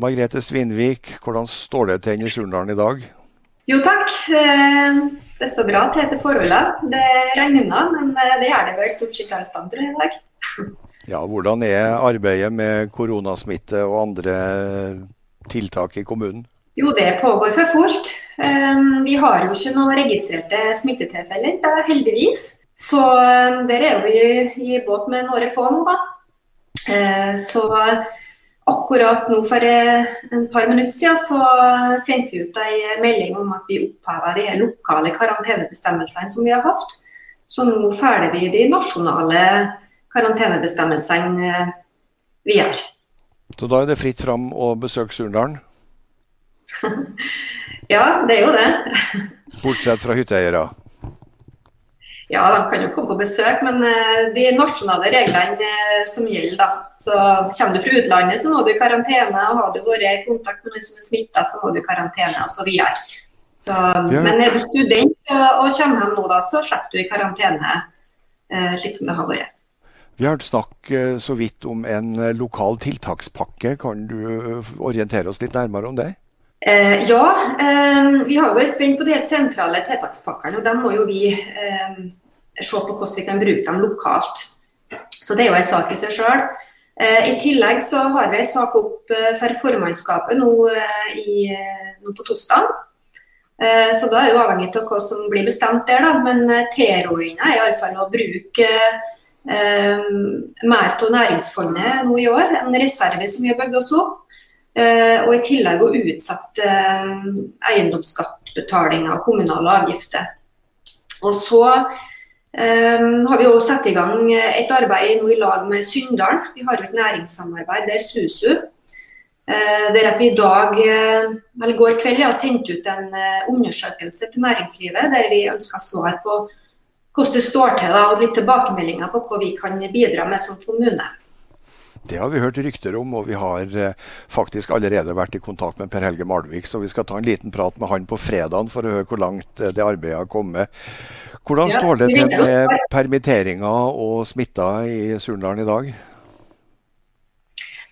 Margrethe Svinvik, hvordan står det til i Surndalen i dag? Jo takk, eh, det står bra til etter forholdene. Det regner, men det gjør det vel stort sett alle steder i dag. [LAUGHS] Ja, Hvordan er arbeidet med koronasmitte og andre tiltak i kommunen? Jo, det pågår for fullt. Ehm, vi har jo ikke noen registrerte smittetilfeller, heldigvis. Så ehm, der er vi i båt med noen få nå, da. Ehm, så akkurat nå for en par minutter siden så sendte vi ut en melding om at vi opphever de lokale karantenebestemmelsene som vi har hatt. Så nå følger vi de nasjonale karantenebestemmelsene vi videre. Så da er det fritt fram å besøke Surndalen? [LAUGHS] ja, det er jo det. [LAUGHS] Bortsett fra hytteeiere? Ja, de kan jo komme på besøk, men uh, de nasjonale reglene uh, som gjelder, da. Så kommer du fra utlandet, så må du i karantene. og Har du vært i kontakt med noen som er smitta, så må du i karantene osv. Så, men er du student og kommer hjem nå, da, så slipper du i karantene slik som det har vært. Vi har snakket så vidt om en lokal tiltakspakke. Kan du orientere oss litt nærmere om det? Eh, ja, eh, vi har vært spent på de sentrale tiltakspakkene. og De må jo vi eh, se på hvordan vi kan bruke dem lokalt. Så Det er jo en sak i seg sjøl. Eh, I tillegg så har vi en sak opp eh, for formannskapet nå, eh, i, nå på torsdag. Så da er det jo avhengig av hva som blir bestemt der, da. Men tilrådinga er iallfall å bruke mer av næringsfondet nå i år. En reserve som vi har bygd oss opp. Eh, og i tillegg å utsette eh, eiendomsskattbetaling av kommunale avgifter. Og så um, har vi også satt i gang et arbeid nå i lag med Syndalen. Vi har jo et næringssamarbeid der SUSU. Uh, der at vi i dag, eller går kveld, har sendt ut en undersøkelse til næringslivet der vi ønsker svar på hvordan det står til da, og litt tilbakemeldinger på hva vi kan bidra med som kommune. Det har vi hørt rykter om, og vi har eh, faktisk allerede vært i kontakt med Per Helge Malvik. Så vi skal ta en liten prat med han på fredagen for å høre hvor langt eh, det arbeidet har kommet. Hvordan ja, står det til med permitteringer og smitta i Surndalen i dag?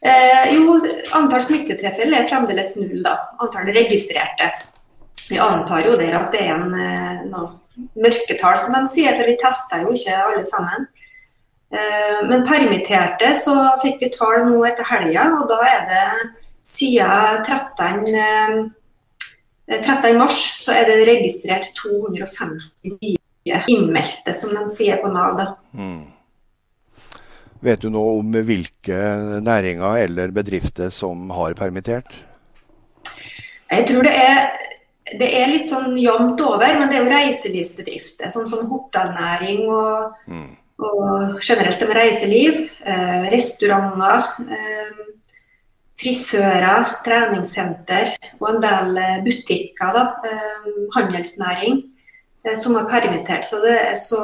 Eh, jo, antall smittetilfeller er fremdeles null, da. Antall registrerte. Vi antar jo der at det er en, eh, noe mørketall, som de sier, for vi tester jo ikke alle sammen. Eh, men permitterte så fikk vi tall nå etter helga, og da er det siden 13. 13. Eh, mars så er det registrert 250 nye innmeldte, som de sier på Nav. da. Mm. Vet du noe om hvilke næringer eller bedrifter som har permittert? Jeg tror det er, det er litt sånn jevnt over, men det er jo reiselivsbedrifter, sånn som hotellnæring og mm og generelt det med reiseliv, eh, restauranter, eh, frisører, treningssenter og en del eh, butikker, da, handelsnæring, som er permittert. Så det er så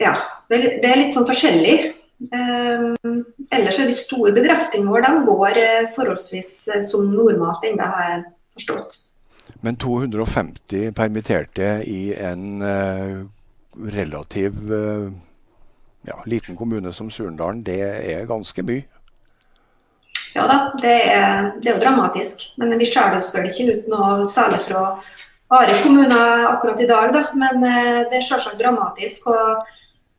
Ja, det er litt sånn forskjellig. Ellers er de store bedriftene våre de går forholdsvis som normalt ennå, har jeg forstått. Men 250 permitterte i en uh, relativ uh, ja, liten kommune som Surndalen, det er ganske mye? Ja da, det er, det er jo dramatisk. Men vi skjærer oss vel ikke ut noe særlig fra Are kommune akkurat i dag, da. Men uh, det er selvsagt dramatisk. Og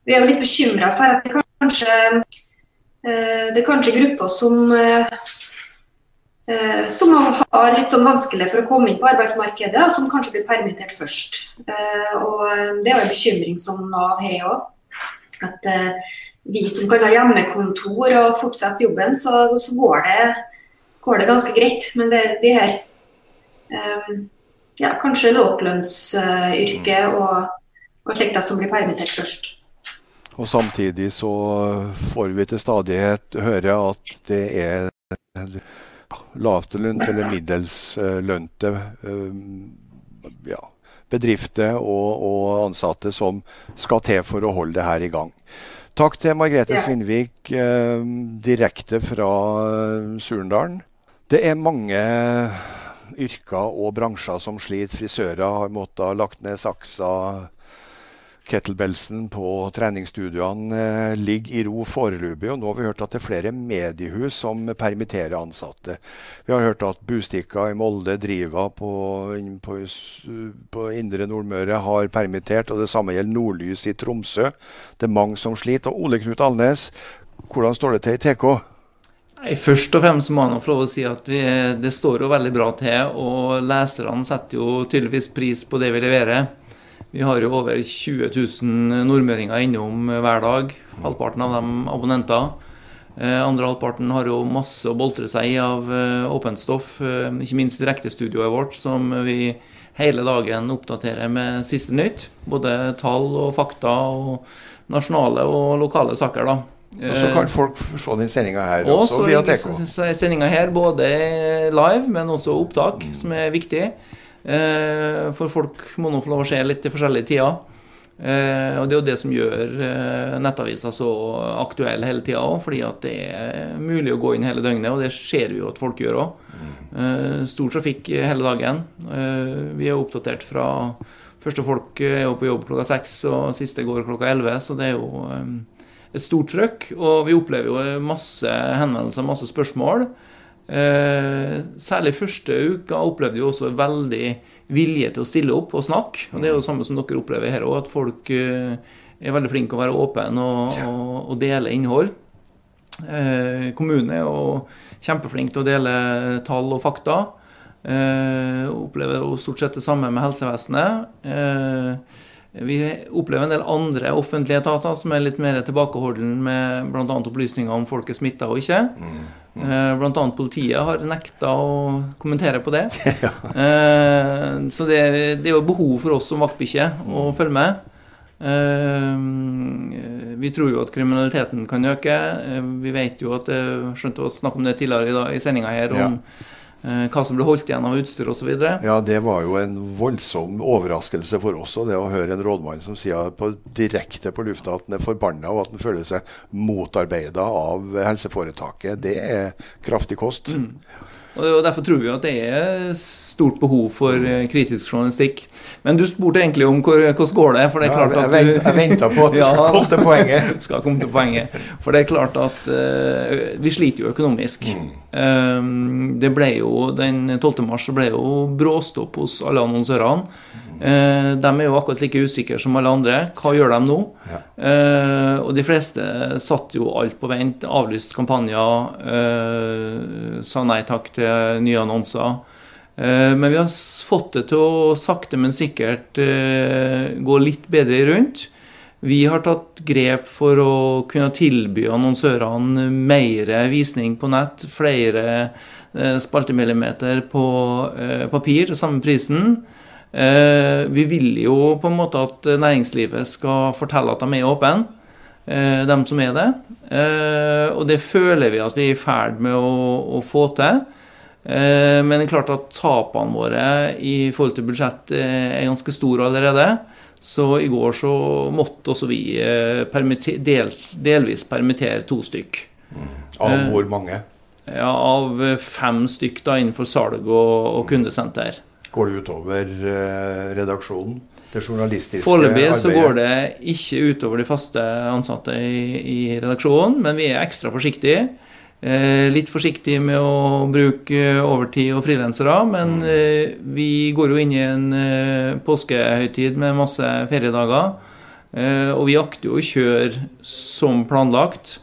vi er jo litt bekymra for at det kanskje, det er kanskje grupper som Eh, som har litt sånn vanskelig for å komme inn på arbeidsmarkedet, og som kanskje blir permittert først. Eh, og Det er jo en bekymring som Nav har òg. At eh, vi som kan ha hjemmekontor og fortsette jobben, så, så går, det, går, det, ganske greit. Men det er de her ja, kanskje lavlønnsyrket og, og slikt som blir permittert først. Og Samtidig så får vi til stadighet høre at det er lavtlønte eller middelslønte eh, ja, bedrifter og, og, ansatte som skal til for å holde det her i gang. Takk til Margrethe Svinvik eh, direkte fra Surendalen. Surndalen. Det er mange yrker og bransjer som sliter. Frisører har måttet lagt ned saksa kettlebellsen på treningsstudioene eh, ligger i ro foreløpig. Og nå har vi hørt at det er flere mediehus som permitterer ansatte. Vi har hørt at Bustikka i Molde, Driva på, på, på Indre Nordmøre har permittert. Og det samme gjelder Nordlys i Tromsø. Det er mange som sliter. Og Ole Knut Alnes, hvordan står det til i TK? Nei, først og fremst må jeg få lov å si at vi, det står jo veldig bra til. Og leserne setter jo tydeligvis pris på det vi leverer. Vi har jo over 20 000 nordmøringer innom hver dag. Halvparten av dem abonnenter. Eh, andre halvparten har jo masse å boltre seg i av eh, åpent stoff. Eh, ikke minst direktestudioet vårt, som vi hele dagen oppdaterer med siste nytt. Både tall og fakta og nasjonale og lokale saker. da. Og Så kan folk se den sendinga her også, også via TK. Sendinga her både live, men også opptak, mm. som er viktig. Eh, for folk må nå få lov å se litt til forskjellige tider. Eh, og Det er jo det som gjør eh, nettavisa så aktuell hele tida òg, fordi at det er mulig å gå inn hele døgnet, og det ser vi jo at folk gjør òg. Stor trafikk hele dagen. Vi er oppdatert fra Første folk er jo på jobb klokka seks, og siste går klokka elleve, så det er jo et stort trøkk. Og vi opplever jo masse henvendelser, masse spørsmål. Eh, særlig første uka opplevde vi også veldig vilje til å stille opp og snakke. og Det er jo det samme som dere opplever her òg, at folk eh, er veldig flinke å være åpne og, og, og, dele innhold. Eh, kommunen er jo kjempeflink til å dele tall og fakta. Eh, opplever jo stort sett det samme med helsevesenet. Eh, vi opplever en del andre offentlige etater som er litt mer tilbakeholden med bl.a. opplysninger om folk er smitta og ikke. Mm. Mm. Bl.a. politiet har nekta å kommentere på det. [LAUGHS] ja. Eh, så det, det, er jo behov for oss som vaktbikkjer å mm. følge med. Eh, vi tror jo at kriminaliteten kan øke. Vi vet jo at det skjønte å snakke om det tidligere i, dag, i sendinga her. om ja Eh, hva som ble holdt igjen av utstyr osv. Ja, det var jo en voldsom overraskelse for oss. Og det å høre en rådmann som sier på, direkte på lufta at han er forbanna og at han føler seg motarbeida av helseforetaket, det er kraftig kost. Mm. Og Derfor tror vi at det er stort behov for eh, kritisk journalistikk. Men du spurte egentlig om hvordan går det for det er klart at du... Jeg venta på at du [LAUGHS] ja, skulle komme til poenget. [LAUGHS] skal komme til poenget. For det er klart at uh, vi sliter jo økonomisk. Mm. Um, det ble jo, Den 12. mars ble jo bråstopp hos alle annonsørene. Eh, de er jo akkurat like usikre som alle andre. Hva gjør de nå? Ja. Eh, og de fleste satt jo alt på vent. Avlyst kampanjer. Eh, sa nei takk til nye annonser. men vi har fått det til å sakte, men sikkert gå litt bedre rundt. Vi har tatt grep for å kunne tilby annonsørene mer visning på nett. Flere spaltemillimeter på papir til samme prisen. Eh, vi vil jo på en måte at næringslivet skal fortelle at de er åpne, eh, dem som er det. Eh, og det føler vi at vi er i ferd med å, å få til. Men det er klart at tapene våre i forhold til budsjett er ganske store allerede. Så i går så måtte også vi permitter, del, delvis permittere to stykk. Mm. Av hvor mange? Ja, Av fem stykk da innenfor salg og, og kundesenter. Går det utover eh, redaksjonen? Det journalistiske Foreløpig så arbeidet? går det ikke utover de faste ansatte i, i redaksjonen, men vi er ekstra forsiktige. Eh, litt forsiktige med å bruke overtid og frilansere, men eh, vi går jo inn i en eh, påskehøytid med masse feriedager. Eh, og vi akter jo å kjøre som planlagt.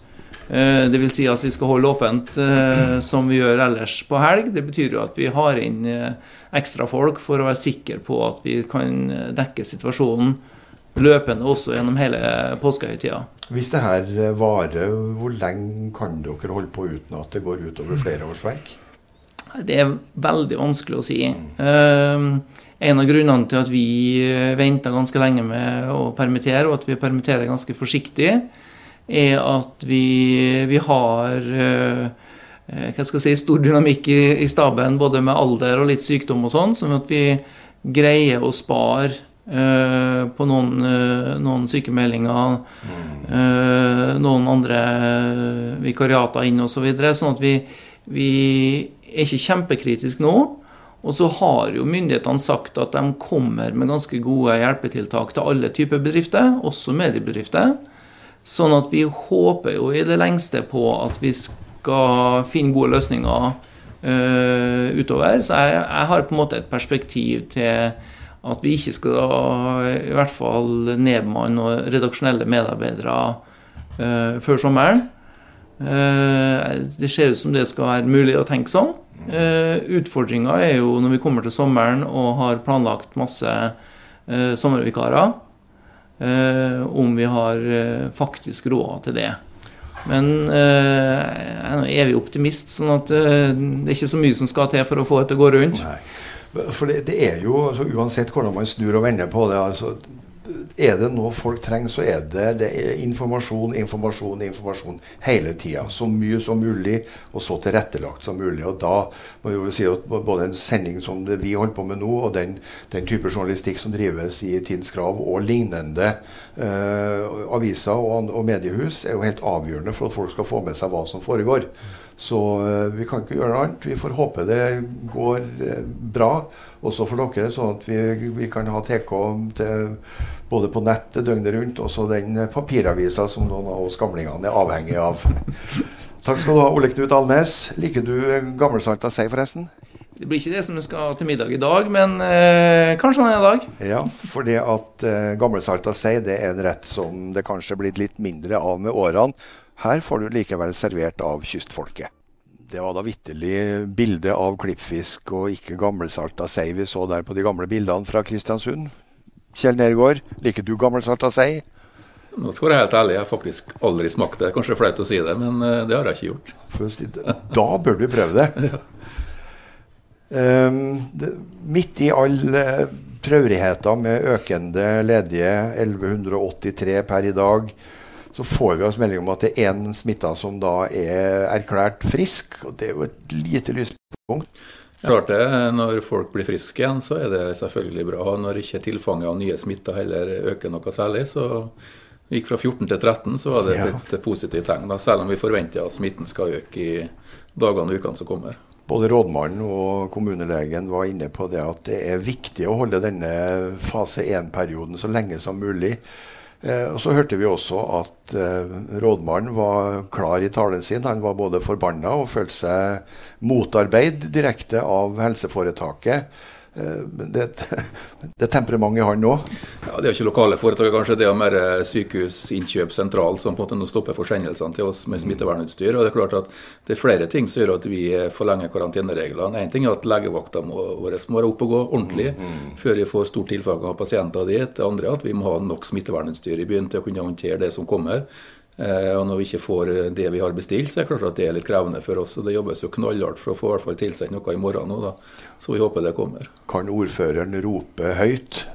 Eh, det vil si at vi skal holde åpent eh, som vi gjør ellers på helg. Det betyr jo at vi har inn eh, ekstra folk for å være sikre på at vi kan dekke situasjonen løpende også gjennom hele påskehøytida. Hvis det her varer, hvor lenge kan dere holde på uten at det går utover flere årsverk? Det er veldig vanskelig å si. Eh, en av grunnene til at vi venter ganske lenge med å permittere, og at vi permitterer ganske forsiktig, er at vi, vi har eh, eh, hva skal jeg si, stor dynamikk i, i staben, både med alder og litt sykdom og sånn, sånn at vi greier å spare eh, på noen, noen sykemeldinger, eh, noen andre vikariater inn osv. Så videre, sånn at vi, vi er ikke kjempekritiske nå. Og så har jo myndighetene sagt at de kommer med ganske gode hjelpetiltak til alle typer bedrifter, også mediebedrifter. Sånn at vi håper jo i det lengste på at vi skal finne gode løsninger uh, utover. Så jeg, jeg har på en måte et perspektiv til at vi ikke skal i hvert fall nedbemanne noen redaksjonelle medarbeidere uh, før sommeren. Uh, det ser ut som det skal være mulig å tenke sånn. Uh, Utfordringa er jo når vi kommer til sommeren og har planlagt masse sommervikarer, om vi har eh, faktisk råd til det. Men eh, jeg er nå evig optimist, sånn at eh, det er ikke så mye som skal til for å få det til å gå rundt. Nei. For det, det er jo, altså, uansett hvordan man snur og vender på det altså, Er det noe folk trenger, så er det, det er informasjon, informasjon, informasjon hele tida. Så mye som mulig, og så tilrettelagt som mulig. Og da må vi jo si at både en sending som vi holder på med nå, og den, den type journalistikk som drives i Tidens Krav og lignende eh, aviser og, og mediehus, er jo helt avgjørende for at folk skal få med seg hva som foregår. Så eh, vi kan ikke gjøre noe annet. Vi får håpe det går eh, bra, også for dere, sånn at vi, vi kan ha TK til, både på nettet døgnet rundt, og så den papiravisa som noen av oss gamlingene er avhengig av. [LAUGHS] Takk skal du ha, Ole Knut Alnes. Liker du gammelsalta sei, forresten? Det blir ikke det som vi skal til middag i dag, men eh, kanskje en annen dag. Ja, for det at eh, gammelsalta sei det er en rett som det kanskje er blitt litt mindre av med årene. Her får du likevel servert av kystfolket. Det var da vitterlig bilde av klippfisk og ikke gammelsalta sei vi så der på de gamle bildene fra Kristiansund. Kjell Nergård, liker du gammelsalta sei? Nå skal jeg være helt ærlig, jeg har faktisk aldri smakt det. Kanskje flaut å si det, men eh, det har jeg ikke gjort. Det. Da bør du prøve det. [LAUGHS] Um, det midt i alle traurigheter med økende ledige, 1183 per i dag, så får vi oss melding om at det er én smitta som da er erklært frisk. og Det er jo et lite lyspunkt. Klart det, Når folk blir friske igjen, så er det selvfølgelig bra. Når ikke tilfanget av nye smitta heller øker noe særlig, så gikk fra 14 til 13, så var det Ja. et positivt tegn. da, Selv om vi forventer at smitten skal øke i dagene og ukene som kommer. Både rådmannen og kommunelegen var inne på det at det er viktig å holde denne fase 1-perioden så lenge som mulig. Eh, og Så hørte vi også at eh, rådmannen var klar i talen sin. Han var både forbanna og følte seg motarbeid direkte av helseforetaket. Eh, men det, [LAUGHS] det er temperament i han òg. Ja, Det er ikke lokale foretak, kanskje. Det er mer eh, sykehusinnkjøp sentralt som på en måte nå stopper forsendelsene til oss med smittevernutstyr. og Det er klart at det er flere ting som gjør at vi eh, forlenger karantenereglene. Én ting er at legevakta vår må være oppe og gå ordentlig før vi får stort tilfang av pasienter dit. Det andre er at vi må ha nok smittevernutstyr i byen til å kunne håndtere det som kommer. Eh, og Når vi ikke får eh, det vi har bestilt, så er det klart at det er litt krevende for oss. og Det jobbes jo knallhardt for å få i hvert fall tilsendt noe i morgen òg, da. så vi håper det kommer. Kan ordføreren rope høyt?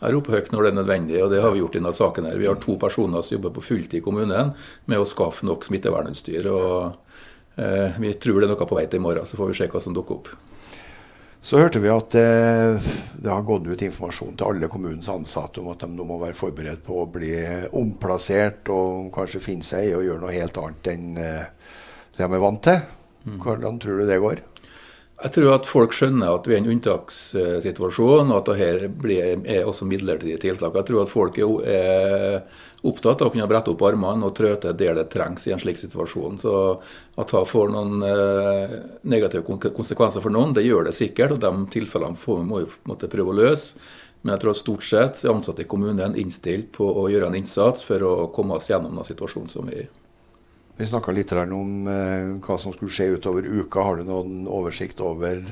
Jeg roper høyt når det er nødvendig, og det har vi gjort i denne saken. her. Vi har to personer som jobber på fulltid i kommunen med å skaffe nok smittevernutstyr. og eh, Vi tror det er noe på vei til i morgen, så får vi se hva som dukker opp. Så hørte vi at det, det har gått ut informasjon til alle kommunens ansatte om at de nå må være forberedt på å bli omplassert og kanskje finne seg i å gjøre noe helt annet enn eh, det de er vant til. Hvordan tror du det går? Jeg tror at folk skjønner at vi er i en unntakssituasjon, og at dette er også midlertidige tiltak. Jeg tror at folk er opptatt av å kunne brette opp armene og trå til der det trengs i en slik situasjon. Så at det får noen eh, negative konsekvenser for noen, det gjør det sikkert. Og de tilfellene får vi må prøve å løse. Men jeg tror at stort sett er ansatte i kommunen innstilt på å gjøre en innsats for å komme oss gjennom den situasjonen som vi er i. Vi snakka litt om eh, hva som skulle skje utover uka. Har du noen oversikt over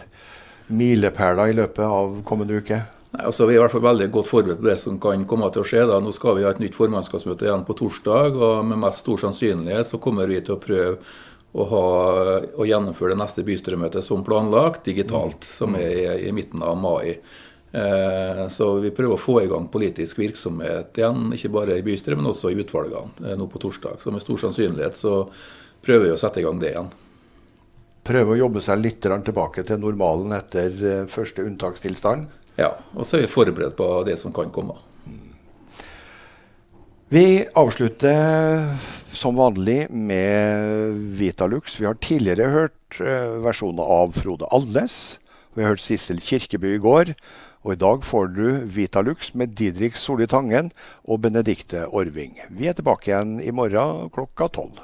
milepæler i løpet av kommende uke? Nei, altså Vi er i hvert fall veldig godt forberedt på det som kan komme til å skje. da. Nå skal vi ha et nytt formannskapsmøte igjen på torsdag, og med mest stor sannsynlighet så kommer vi til å prøve å, ha, å gjennomføre det neste bystyremøtet som planlagt, digitalt, som er i, i midten av mai. Eh, så vi prøver å få i gang politisk virksomhet igjen, ikke bare i bystyret, men også i utvalgene eh, nå på torsdag. Så med stor sannsynlighet så prøver vi å sette i gang det igjen. Prøve å jobbe seg litt tilbake til normalen etter eh, første unntakstilstand? Ja, og så er vi forberedt på det som kan komme. Vi avslutter som vanlig med Vitalux. Vi har tidligere hørt versjoner av Frode Alnes. Vi har hørt Sissel Kirkeby i går. Og i dag får du Vitalux med Didrik Solli Tangen og Benedikte Orving. Vi er tilbake igjen i morgen klokka tolv.